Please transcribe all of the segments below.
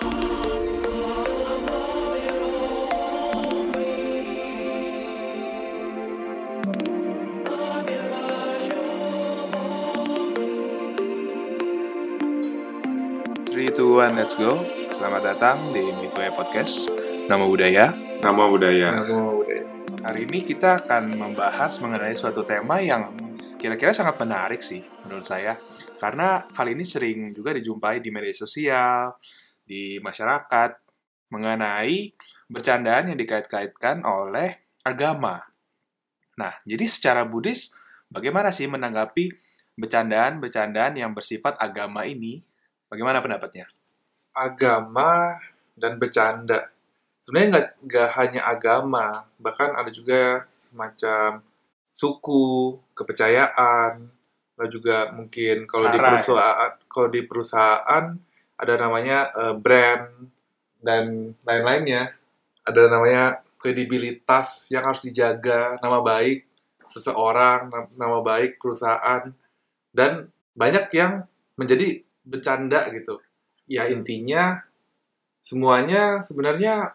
Three, two, one, let's go. Selamat datang di Midway Podcast. Nama budaya. Nama budaya. Nama budaya. Hari ini kita akan membahas mengenai suatu tema yang kira-kira sangat menarik sih menurut saya. Karena hal ini sering juga dijumpai di media sosial, di masyarakat, mengenai bercandaan yang dikait-kaitkan oleh agama. Nah, jadi secara Buddhis, bagaimana sih menanggapi bercandaan-bercandaan yang bersifat agama ini? Bagaimana pendapatnya? Agama dan bercanda. Sebenarnya nggak nggak hanya agama, bahkan ada juga semacam suku, kepercayaan, lalu juga mungkin kalau di Sara, ya? perusahaan kalau di perusahaan ada namanya eh, brand dan lain-lainnya. Ada namanya kredibilitas yang harus dijaga, nama baik seseorang, nam- nama baik perusahaan, dan banyak yang menjadi bercanda gitu. Ya intinya semuanya sebenarnya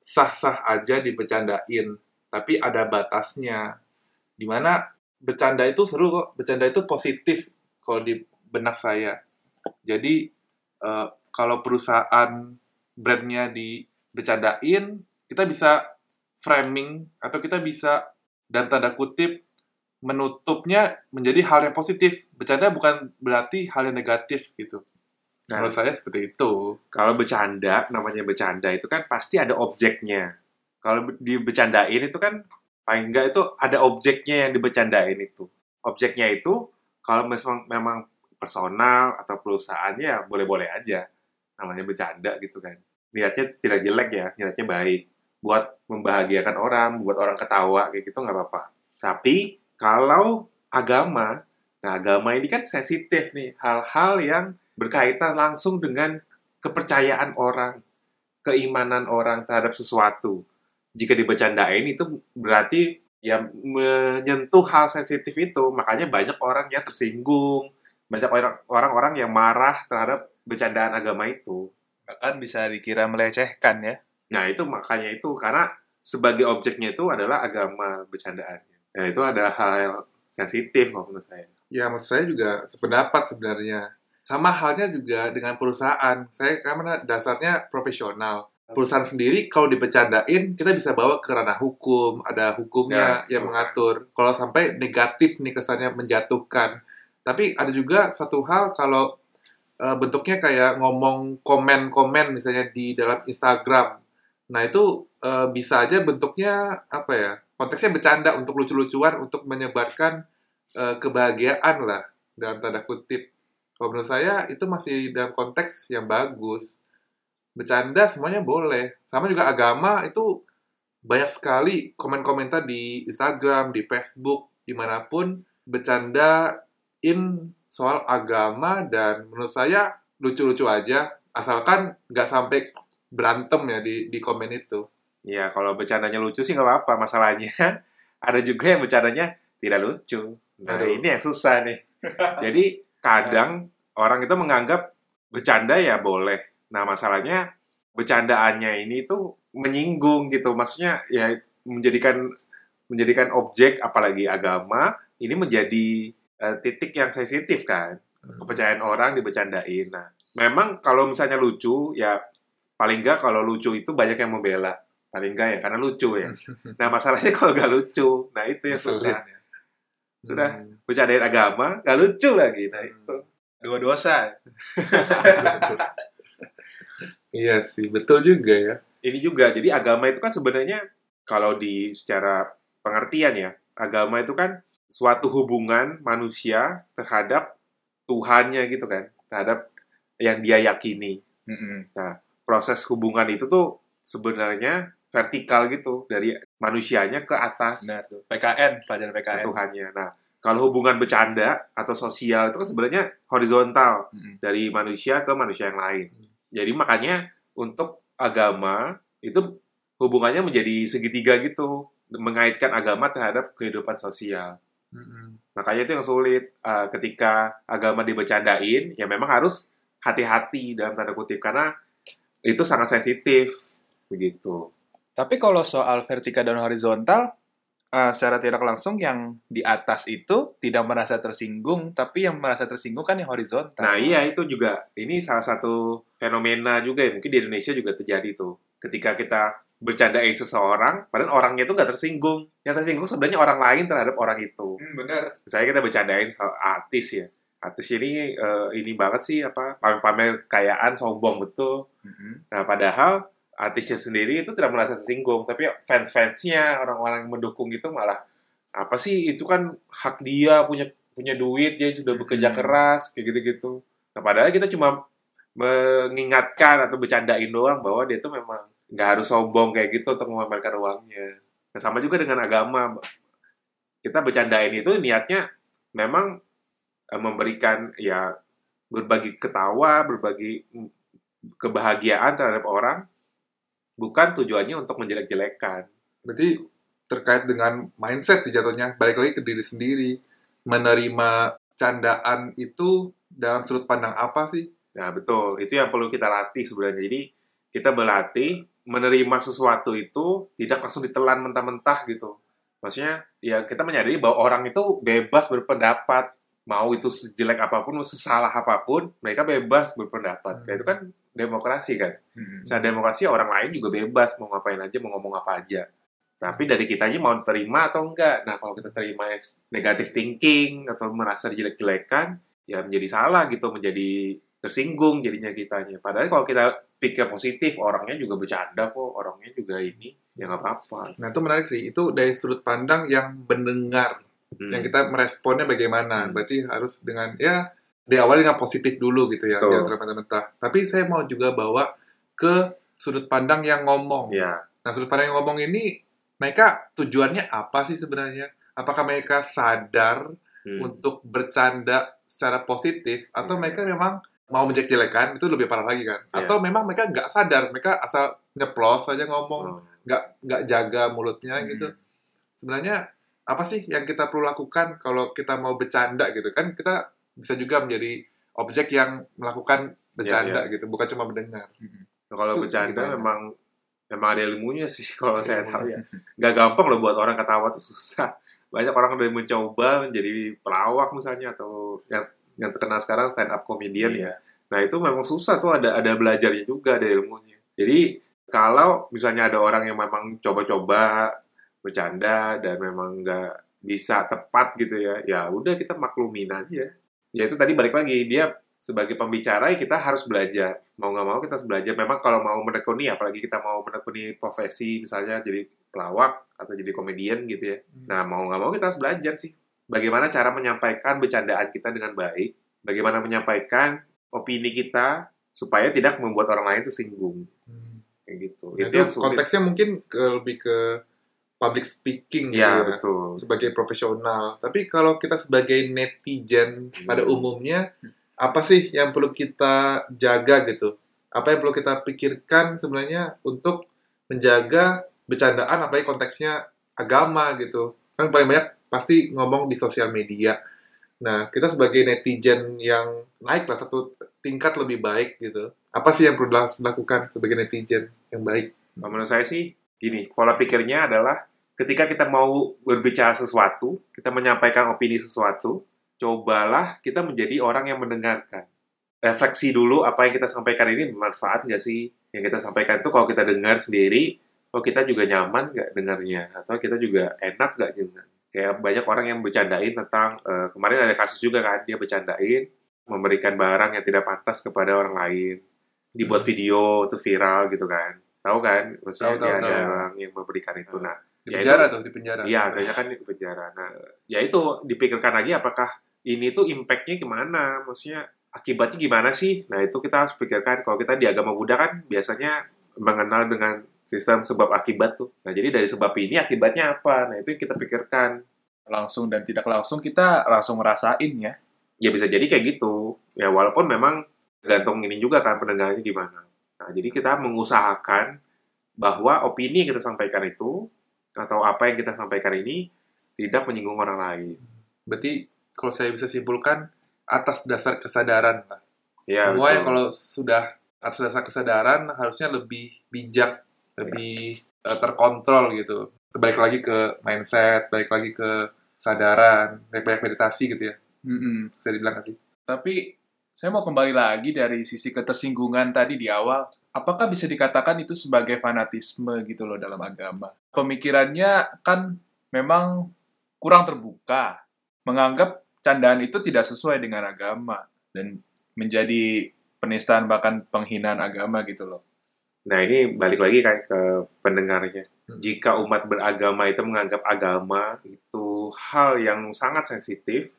sah-sah aja dibercandain, tapi ada batasnya. Di mana bercanda itu seru kok, bercanda itu positif kalau di benak saya. Jadi eh, kalau perusahaan brandnya dibercandain, kita bisa framing atau kita bisa dan tanda kutip menutupnya menjadi hal yang positif. Bercanda bukan berarti hal yang negatif gitu. Nah, Menurut saya seperti itu. kalau bercanda, namanya bercanda itu kan pasti ada objeknya. Kalau be- dibecandain itu kan paling enggak itu ada objeknya yang dibecandain itu. Objeknya itu kalau memang memang personal atau perusahaannya ya boleh-boleh aja. Namanya bercanda gitu kan. Niatnya tidak jelek ya, niatnya baik. Buat membahagiakan orang, buat orang ketawa kayak gitu nggak apa-apa. Tapi kalau agama, nah agama ini kan sensitif nih, hal-hal yang berkaitan langsung dengan kepercayaan orang, keimanan orang terhadap sesuatu. Jika dibecandain itu berarti ya menyentuh hal sensitif itu, makanya banyak orang yang tersinggung, banyak orang- orang-orang yang marah terhadap bercandaan agama itu. Bahkan bisa dikira melecehkan ya. Nah itu makanya itu karena sebagai objeknya itu adalah agama bercandaannya. Nah itu ada hal yang sensitif kalau menurut saya. Ya, maksud saya juga sependapat sebenarnya. Sama halnya juga dengan perusahaan. Saya karena dasarnya profesional. Perusahaan sendiri kalau dibercandain, kita bisa bawa ke ranah hukum, ada hukumnya Ya, yang betul. mengatur. Kalau sampai negatif nih kesannya menjatuhkan. Tapi ada juga satu hal kalau eh, bentuknya kayak ngomong komen-komen misalnya di dalam Instagram. Nah, itu eh, bisa aja bentuknya apa ya? Konteksnya bercanda untuk lucu-lucuan untuk menyebarkan eh, kebahagiaan lah dalam tanda kutip. Kalau menurut saya itu masih dalam konteks yang bagus. Bercanda semuanya boleh. Sama juga agama itu banyak sekali komen-komentar di Instagram, di Facebook, di mana pun bercandain soal agama dan menurut saya lucu-lucu aja asalkan nggak sampai berantem ya di di komen itu. Ya kalau bercandanya lucu sih nggak apa-apa. Masalahnya ada juga yang bercandanya tidak lucu. Nah Aduh. ini yang susah nih. Jadi kadang orang itu menganggap bercanda ya boleh. Nah masalahnya bercandaannya ini tuh menyinggung gitu. Maksudnya ya menjadikan menjadikan objek apalagi agama ini menjadi eh, titik yang sensitif kan. Kepercayaan orang dibercandain. Nah memang kalau misalnya lucu ya paling nggak kalau lucu itu banyak yang membela. Paling nggak ya karena lucu ya. Nah masalahnya kalau nggak lucu, nah itu yang susah. Sudah. Hmm. Bercandain agama nggak lucu lagi. Nah itu. Dua dosa. Iya sih, betul juga ya. ini juga jadi agama itu kan sebenarnya kalau di secara pengertian ya agama itu kan suatu hubungan manusia terhadap Tuhannya gitu kan terhadap yang dia yakini Mm-mm. proses hubungan itu tuh sebenarnya vertikal gitu dari manusianya ke atas Benar tuh. PKN, pelajaran ke PKN. Tuhannya nah kalau hubungan bercanda atau sosial itu kan sebenarnya horizontal Mm-mm. dari manusia ke manusia yang lain. Jadi makanya untuk agama itu hubungannya menjadi segitiga gitu, mengaitkan agama terhadap kehidupan sosial. Makanya itu yang sulit Uh, ketika agama dibercandain, ya memang harus hati-hati dalam tanda kutip karena itu sangat sensitif begitu. Tapi kalau soal vertikal dan horizontal, eh, secara tidak langsung yang di atas itu tidak merasa tersinggung, tapi yang merasa tersinggung kan yang horizontal. Nah iya itu juga ini salah satu fenomena juga ya mungkin di Indonesia juga terjadi tuh. Ketika kita bercandain seseorang, padahal orangnya itu nggak tersinggung. Yang tersinggung sebenarnya orang lain terhadap orang itu. Hmm, bener. Misalnya kita bercandain soal artis ya. Artis ini eh, ini banget sih apa pamer-pamer kekayaan sombong betul. Mhm. Nah padahal artisnya sendiri itu tidak merasa tersinggung, tapi fans-fansnya orang-orang yang mendukung itu malah apa sih itu kan hak dia punya punya duit dia sudah bekerja Hmm. keras kayak gitu-gitu. Nah padahal kita cuma mengingatkan atau bercandain doang bahwa dia tuh memang nggak harus sombong kayak gitu untuk memamerkan uangnya. Nah, sama juga dengan agama. Kita bercandain itu niatnya memang eh, memberikan ya berbagi ketawa, berbagi mm, kebahagiaan terhadap orang, bukan tujuannya untuk menjelek-jelekan. Berarti terkait dengan mindset sih jatuhnya. Balik lagi ke diri sendiri. Menerima candaan itu dalam sudut pandang apa sih? Nah, betul. Itu yang perlu kita latih sebenarnya. Jadi, kita berlatih menerima sesuatu itu tidak langsung ditelan mentah-mentah gitu. Maksudnya, ya kita menyadari bahwa orang itu bebas berpendapat. Mau itu sejelek apa pun, sesalah apa pun, mereka bebas berpendapat. Hmm. Nah, itu kan demokrasi kan. Mhm. Secara demokrasi orang lain juga bebas mau ngapain aja, mau ngomong apa aja. Tapi dari kitanya mau terima atau enggak. Nah, kalau kita terima as negative thinking atau merasa dijelek-jelekan, ya menjadi salah gitu, menjadi tersinggung jadinya kitanya. Padahal kalau kita pikir positif, orangnya juga bercanda kok, orangnya juga ini, ya nggak apa-apa. Nah itu menarik sih. Itu dari sudut pandang yang mendengar. Hmm. Yang kita meresponnya bagaimana. Hmm. Berarti harus dengan, ya diawali dengan positif dulu gitu ya. Jangan terlalu mentah-mentah. Tapi saya mau juga bawa ke sudut pandang yang ngomong. Ya, Nah, sudut pandang yang ngomong ini, mereka tujuannya apa sih sebenarnya? Apakah mereka sadar hmm. untuk bercanda secara positif, atau Hmm. mereka memang mau menjelek-jelekan, itu lebih parah lagi kan? Iya. Atau memang mereka nggak sadar, mereka asal nyeplos saja ngomong, Oh. nggak nggak jaga mulutnya Hmm. gitu. Sebenarnya apa sih yang kita perlu lakukan kalau kita mau bercanda gitu kan? Kita bisa juga menjadi objek yang melakukan bercanda Iya, gitu, bukan cuma mendengar. Nah, kalau Itu bercanda gimana? memang memang ada ilmunya sih kalau saya tahu ya. Gak gampang loh buat orang ketawa tuh susah. Banyak orang udah mencoba menjadi pelawak misalnya atau yang yang terkenal sekarang stand up comedian ya. Iya. Nah itu memang susah tuh ada ada belajarnya juga ada ilmunya. Jadi kalau misalnya ada orang yang memang coba-coba bercanda dan memang nggak bisa tepat gitu ya, ya udah kita maklumin aja. Ya itu tadi balik lagi dia sebagai pembicara ya kita harus belajar. Mau nggak mau kita harus belajar. Memang kalau mau menekuni, apalagi kita mau menekuni profesi misalnya jadi pelawak atau jadi komedian gitu ya. Nah mau nggak mau kita harus belajar sih. Bagaimana cara menyampaikan bercandaan kita dengan baik. Bagaimana menyampaikan opini kita supaya tidak membuat orang lain tersinggung. Kayak gitu. Nah, itu itu yang sulit. konteksnya mungkin ke lebih ke public speaking gitu Ya, ya, betul. sebagai profesional. Tapi kalau kita sebagai netizen Hmm. pada umumnya, apa sih yang perlu kita jaga gitu? Apa yang perlu kita pikirkan sebenarnya untuk menjaga bercandaan apalagi konteksnya agama gitu. Kan paling banyak pasti ngomong di sosial media. Nah, kita sebagai netizen yang naik lah satu tingkat lebih baik gitu. Apa sih yang perlu dilakukan sebagai netizen yang baik? Kalau menurut saya sih gini, pola pikirnya adalah ketika kita mau berbicara sesuatu, kita menyampaikan opini sesuatu, cobalah kita menjadi orang yang mendengarkan. Refleksi dulu apa yang kita sampaikan ini bermanfaat nggak sih? Yang kita sampaikan itu kalau kita dengar sendiri, oh kita juga nyaman nggak dengarnya? Atau kita juga enak nggak dengar? Kayak banyak orang yang bercandain tentang, eh, kemarin ada kasus juga kan, dia bercandain, memberikan barang yang tidak pantas kepada orang lain. Dibuat video, itu viral gitu kan. Tahu kan? Maksudnya Tahu, tahu, dia ada tahu. orang yang memberikan itu. Nah, Di Ya, penjara tuh, di penjara. Iya, kayaknya kan di penjara. Nah, ya itu dipikirkan lagi apakah ini tuh impact-nya gimana? Maksudnya akibatnya gimana sih? Nah, itu kita harus pikirkan. Kalau kita di agama Buddha kan biasanya mengenal dengan sistem sebab akibat tuh. Nah, jadi dari sebab ini akibatnya apa? Nah, itu yang kita pikirkan. Langsung dan tidak langsung kita langsung ngerasain ya. Ya bisa jadi kayak gitu. Ya walaupun memang tergantung ini juga kan pendengarnya gimana. Nah, jadi kita mengusahakan bahwa opini yang kita sampaikan itu atau apa yang kita sampaikan ini tidak menyinggung orang lain. Berarti kalau saya bisa simpulkan atas dasar kesadaran lah. Ya, Semua yang kalau sudah atas dasar kesadaran harusnya lebih bijak, lebih eh, terkontrol gitu. Balik lagi ke mindset, balik lagi ke kesadaran, banyak meditasi gitu ya. Mm-mm. Bisa dibilang sih? Tapi saya mau kembali lagi dari sisi ketersinggungan tadi di awal. Apakah bisa dikatakan itu sebagai fanatisme gitu loh dalam agama? Pemikirannya kan memang kurang terbuka. Menganggap candaan itu tidak sesuai dengan agama. Dan menjadi penistaan bahkan penghinaan agama gitu loh. Nah ini balik lagi kayak ke pendengarnya. Hmm. Jika umat beragama itu menganggap agama itu hal yang sangat sensitif,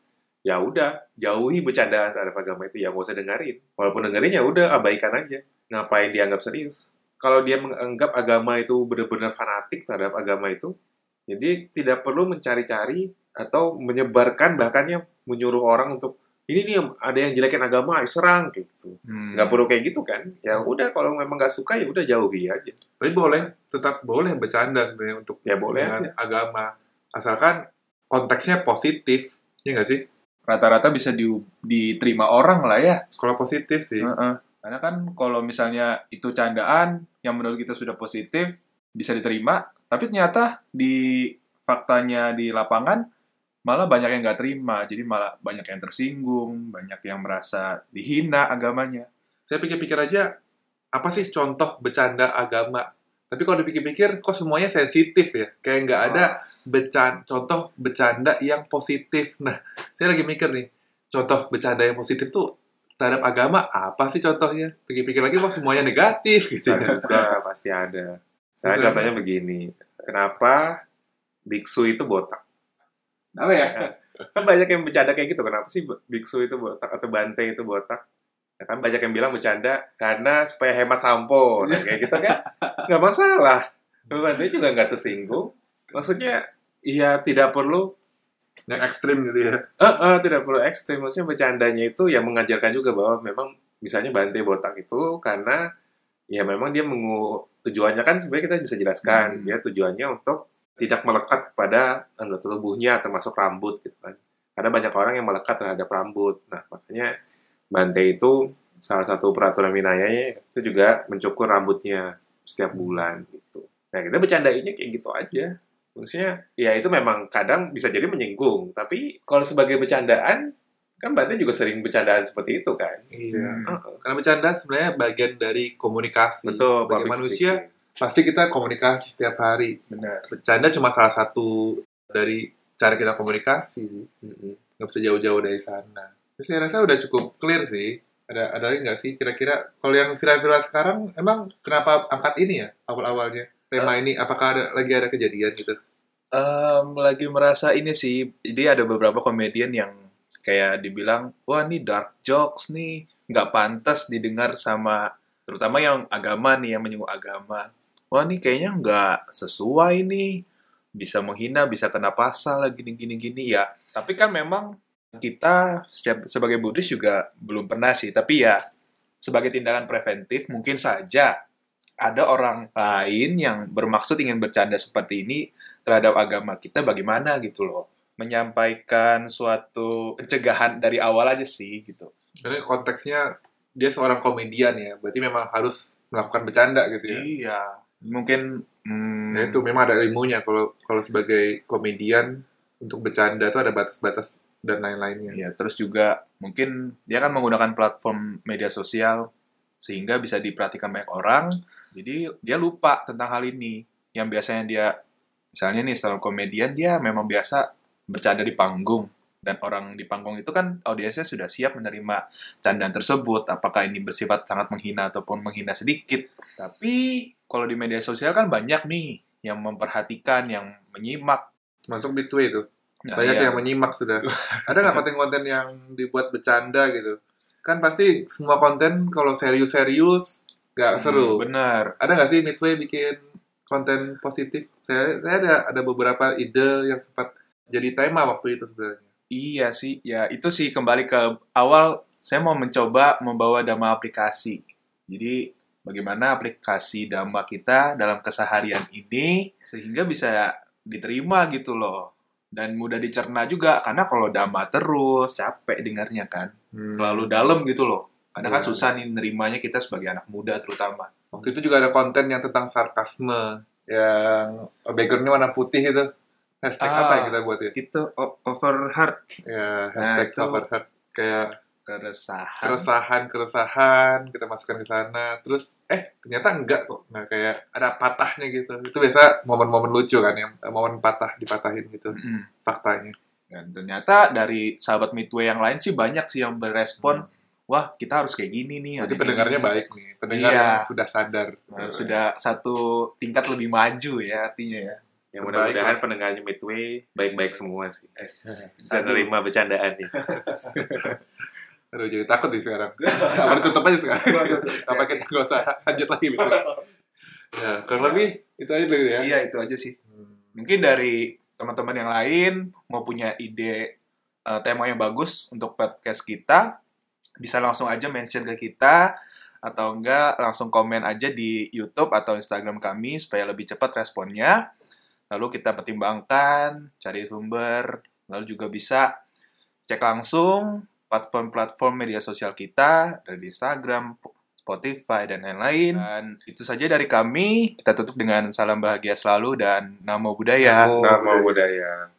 ya udah jauhi bercandaan terhadap agama itu ya nggak usah dengerin. Walaupun dengerin ya udah abaikan aja. Ngapain dianggap serius? Kalau dia menganggap agama itu benar-benar fanatik terhadap agama itu, jadi tidak perlu mencari-cari atau menyebarkan bahkannya menyuruh orang untuk ini nih ada yang jelekin agama, ayo serang gitu. Hmm. Nggak perlu kayak gitu kan? Ya udah kalau memang nggak suka ya udah jauhi aja. Tapi boleh, tetap boleh bercanda sebenarnya untuk Ya boleh dengan aja. agama. Asalkan konteksnya positif, ya nggak sih? Rata-rata bisa di- diterima orang lah ya. Kalau positif sih. Heeh. Karena kan kalau misalnya itu candaan yang menurut kita sudah positif bisa diterima, tapi ternyata di faktanya di lapangan malah banyak yang nggak terima, jadi malah banyak yang tersinggung, banyak yang merasa dihina agamanya. Saya pikir-pikir aja, apa sih contoh bercanda agama? Tapi kalau dipikir-pikir, kok semuanya sensitif ya? Kayak nggak ada becan contoh bercanda yang positif. Nah, saya lagi mikir nih, contoh bercanda yang positif tuh terhadap agama apa sih contohnya? Pikir-pikir lagi kok semuanya negatif gitu ya. Pasti ada. Saya contohnya begini. Kenapa biksu itu botak? Apa ya? Kan banyak yang bercanda kayak gitu. Kenapa sih biksu itu botak atau bante itu botak? Ya kan banyak yang bilang bercanda karena supaya hemat sampo. Nah, kayak gitu kan nggak masalah. Bante juga nggak tersinggung. Maksudnya ya tidak perlu Yang ekstrim gitu ya. Eh, eh, tidak perlu ekstrim. Maksudnya bercandanya itu ya mengajarkan juga bahwa memang misalnya Bante botak itu karena ya memang dia mengu tujuannya kan sebenarnya kita bisa jelaskan Hmm. dia tujuannya untuk tidak melekat kepada anggota tubuhnya termasuk rambut gitu kan. Karena banyak orang yang melekat terhadap rambut. Nah, makanya Bante itu salah satu peraturan winayanya itu juga mencukur rambutnya setiap bulan gitu. Nah, kita bercandainnya kayak gitu aja. Maksudnya, ya itu memang kadang bisa jadi menyinggung. Tapi kalau sebagai bercandaan, kan Bante juga sering bercandaan seperti itu kan. Iya. Hmm. Karena bercanda sebenarnya bagian dari komunikasi. Betul, Sebagai manusia, speaking. Pasti kita komunikasi setiap hari. Benar. Bercanda cuma salah satu dari cara kita komunikasi. Nggak bisa jauh-jauh dari sana. Tapi saya rasa udah cukup clear sih. Ada ada lagi nggak sih kira-kira kalau yang viral-viral sekarang emang kenapa angkat ini ya awal-awalnya tema ini apakah ada lagi ada kejadian gitu? Em, lagi merasa ini sih, jadi ada beberapa komedian yang kayak dibilang, wah ini dark jokes nih, nggak pantas didengar sama, terutama yang agama nih, yang menyinggung agama. Wah ini kayaknya nggak sesuai nih, bisa menghina, bisa kena pasal, gini-gini-gini ya. Tapi kan memang kita sebagai Buddhis juga belum pernah sih, tapi ya sebagai tindakan preventif mungkin saja ada orang lain yang bermaksud ingin bercanda seperti ini terhadap agama kita bagaimana gitu loh. Menyampaikan suatu pencegahan dari awal aja sih gitu. Karena konteksnya dia seorang komedian ya, berarti memang harus melakukan bercanda gitu ya. iya mungkin hmm, Nah, itu memang ada ilmunya kalau kalau sebagai komedian untuk bercanda itu ada batas-batas dan lain-lainnya. ya terus juga mungkin dia kan menggunakan platform media sosial sehingga bisa diperhatikan banyak orang. Jadi dia lupa tentang hal ini. Yang biasanya dia misalnya nih stand komedian dia memang biasa bercanda di panggung dan orang di panggung itu kan audiensnya sudah siap menerima candaan tersebut apakah ini bersifat sangat menghina ataupun menghina sedikit tapi kalau di media sosial kan banyak nih yang memperhatikan yang menyimak Masuk Bitway itu. Nah, Banyak iya. yang menyimak sudah. Ada nggak konten-konten yang dibuat bercanda gitu? Kan pasti semua konten kalau serius-serius nggak Hmm, seru. benar Ada nggak sih Midway bikin konten positif? Saya, saya ada ada beberapa ide yang sempat jadi tema waktu itu sebenarnya. Iya sih, ya itu sih kembali ke awal saya mau mencoba membawa Dhamma aplikasi. Jadi bagaimana aplikasi Dhamma kita dalam keseharian ini sehingga bisa diterima gitu loh. Dan mudah dicerna juga karena kalau Dhamma terus capek dengarnya kan. Hmm. Terlalu dalam gitu loh. Kadang kan Iya. susah nih nerimanya kita sebagai anak muda terutama. Waktu itu juga ada konten yang tentang sarkasme yang backgroundnya warna putih itu. Hashtag Ah. apa yang kita buat ya? Itu o- overheard Ya, hashtag itu- overheard. Kayak keresahan. keresahan-keresahan kita masukkan di sana. Terus, eh ternyata enggak kok. Nah, kayak ada patahnya gitu. Itu biasa momen-momen lucu kan, yang momen patah dipatahin gitu Mm-mm. faktanya. Dan ternyata dari sahabat Midway yang lain sih banyak sih yang berespon, wah kita harus kayak gini nih. Kayak pendengarnya gini." baik nih. Pendengar Iya. yang sudah sadar. Nah, sudah satu tingkat lebih maju ya artinya ya. Yang mudah-mudahan pendengarnya Midway baik-baik semua sih. Bisa Aduh. nerima bercandaan nih. Aduh, jadi takut nih sekarang. Apa ditutup aja sekarang? Apa kita nggak usah lanjut lagi gitu? Ya, kurang lebih itu aja dulu ya. Iya itu aja sih. Hmm. Mungkin dari teman-teman yang lain mau punya ide eh, tema yang bagus untuk podcast kita, bisa langsung aja mention ke kita atau enggak langsung komen aja di YouTube atau Instagram kami supaya lebih cepat responnya. Lalu kita pertimbangkan, cari sumber, lalu juga bisa cek langsung platform-platform media sosial kita dari Instagram, Spotify dan lain-lain. Dan itu saja dari kami. Kita tutup dengan salam bahagia selalu dan namo budaya. Namo Nama budaya.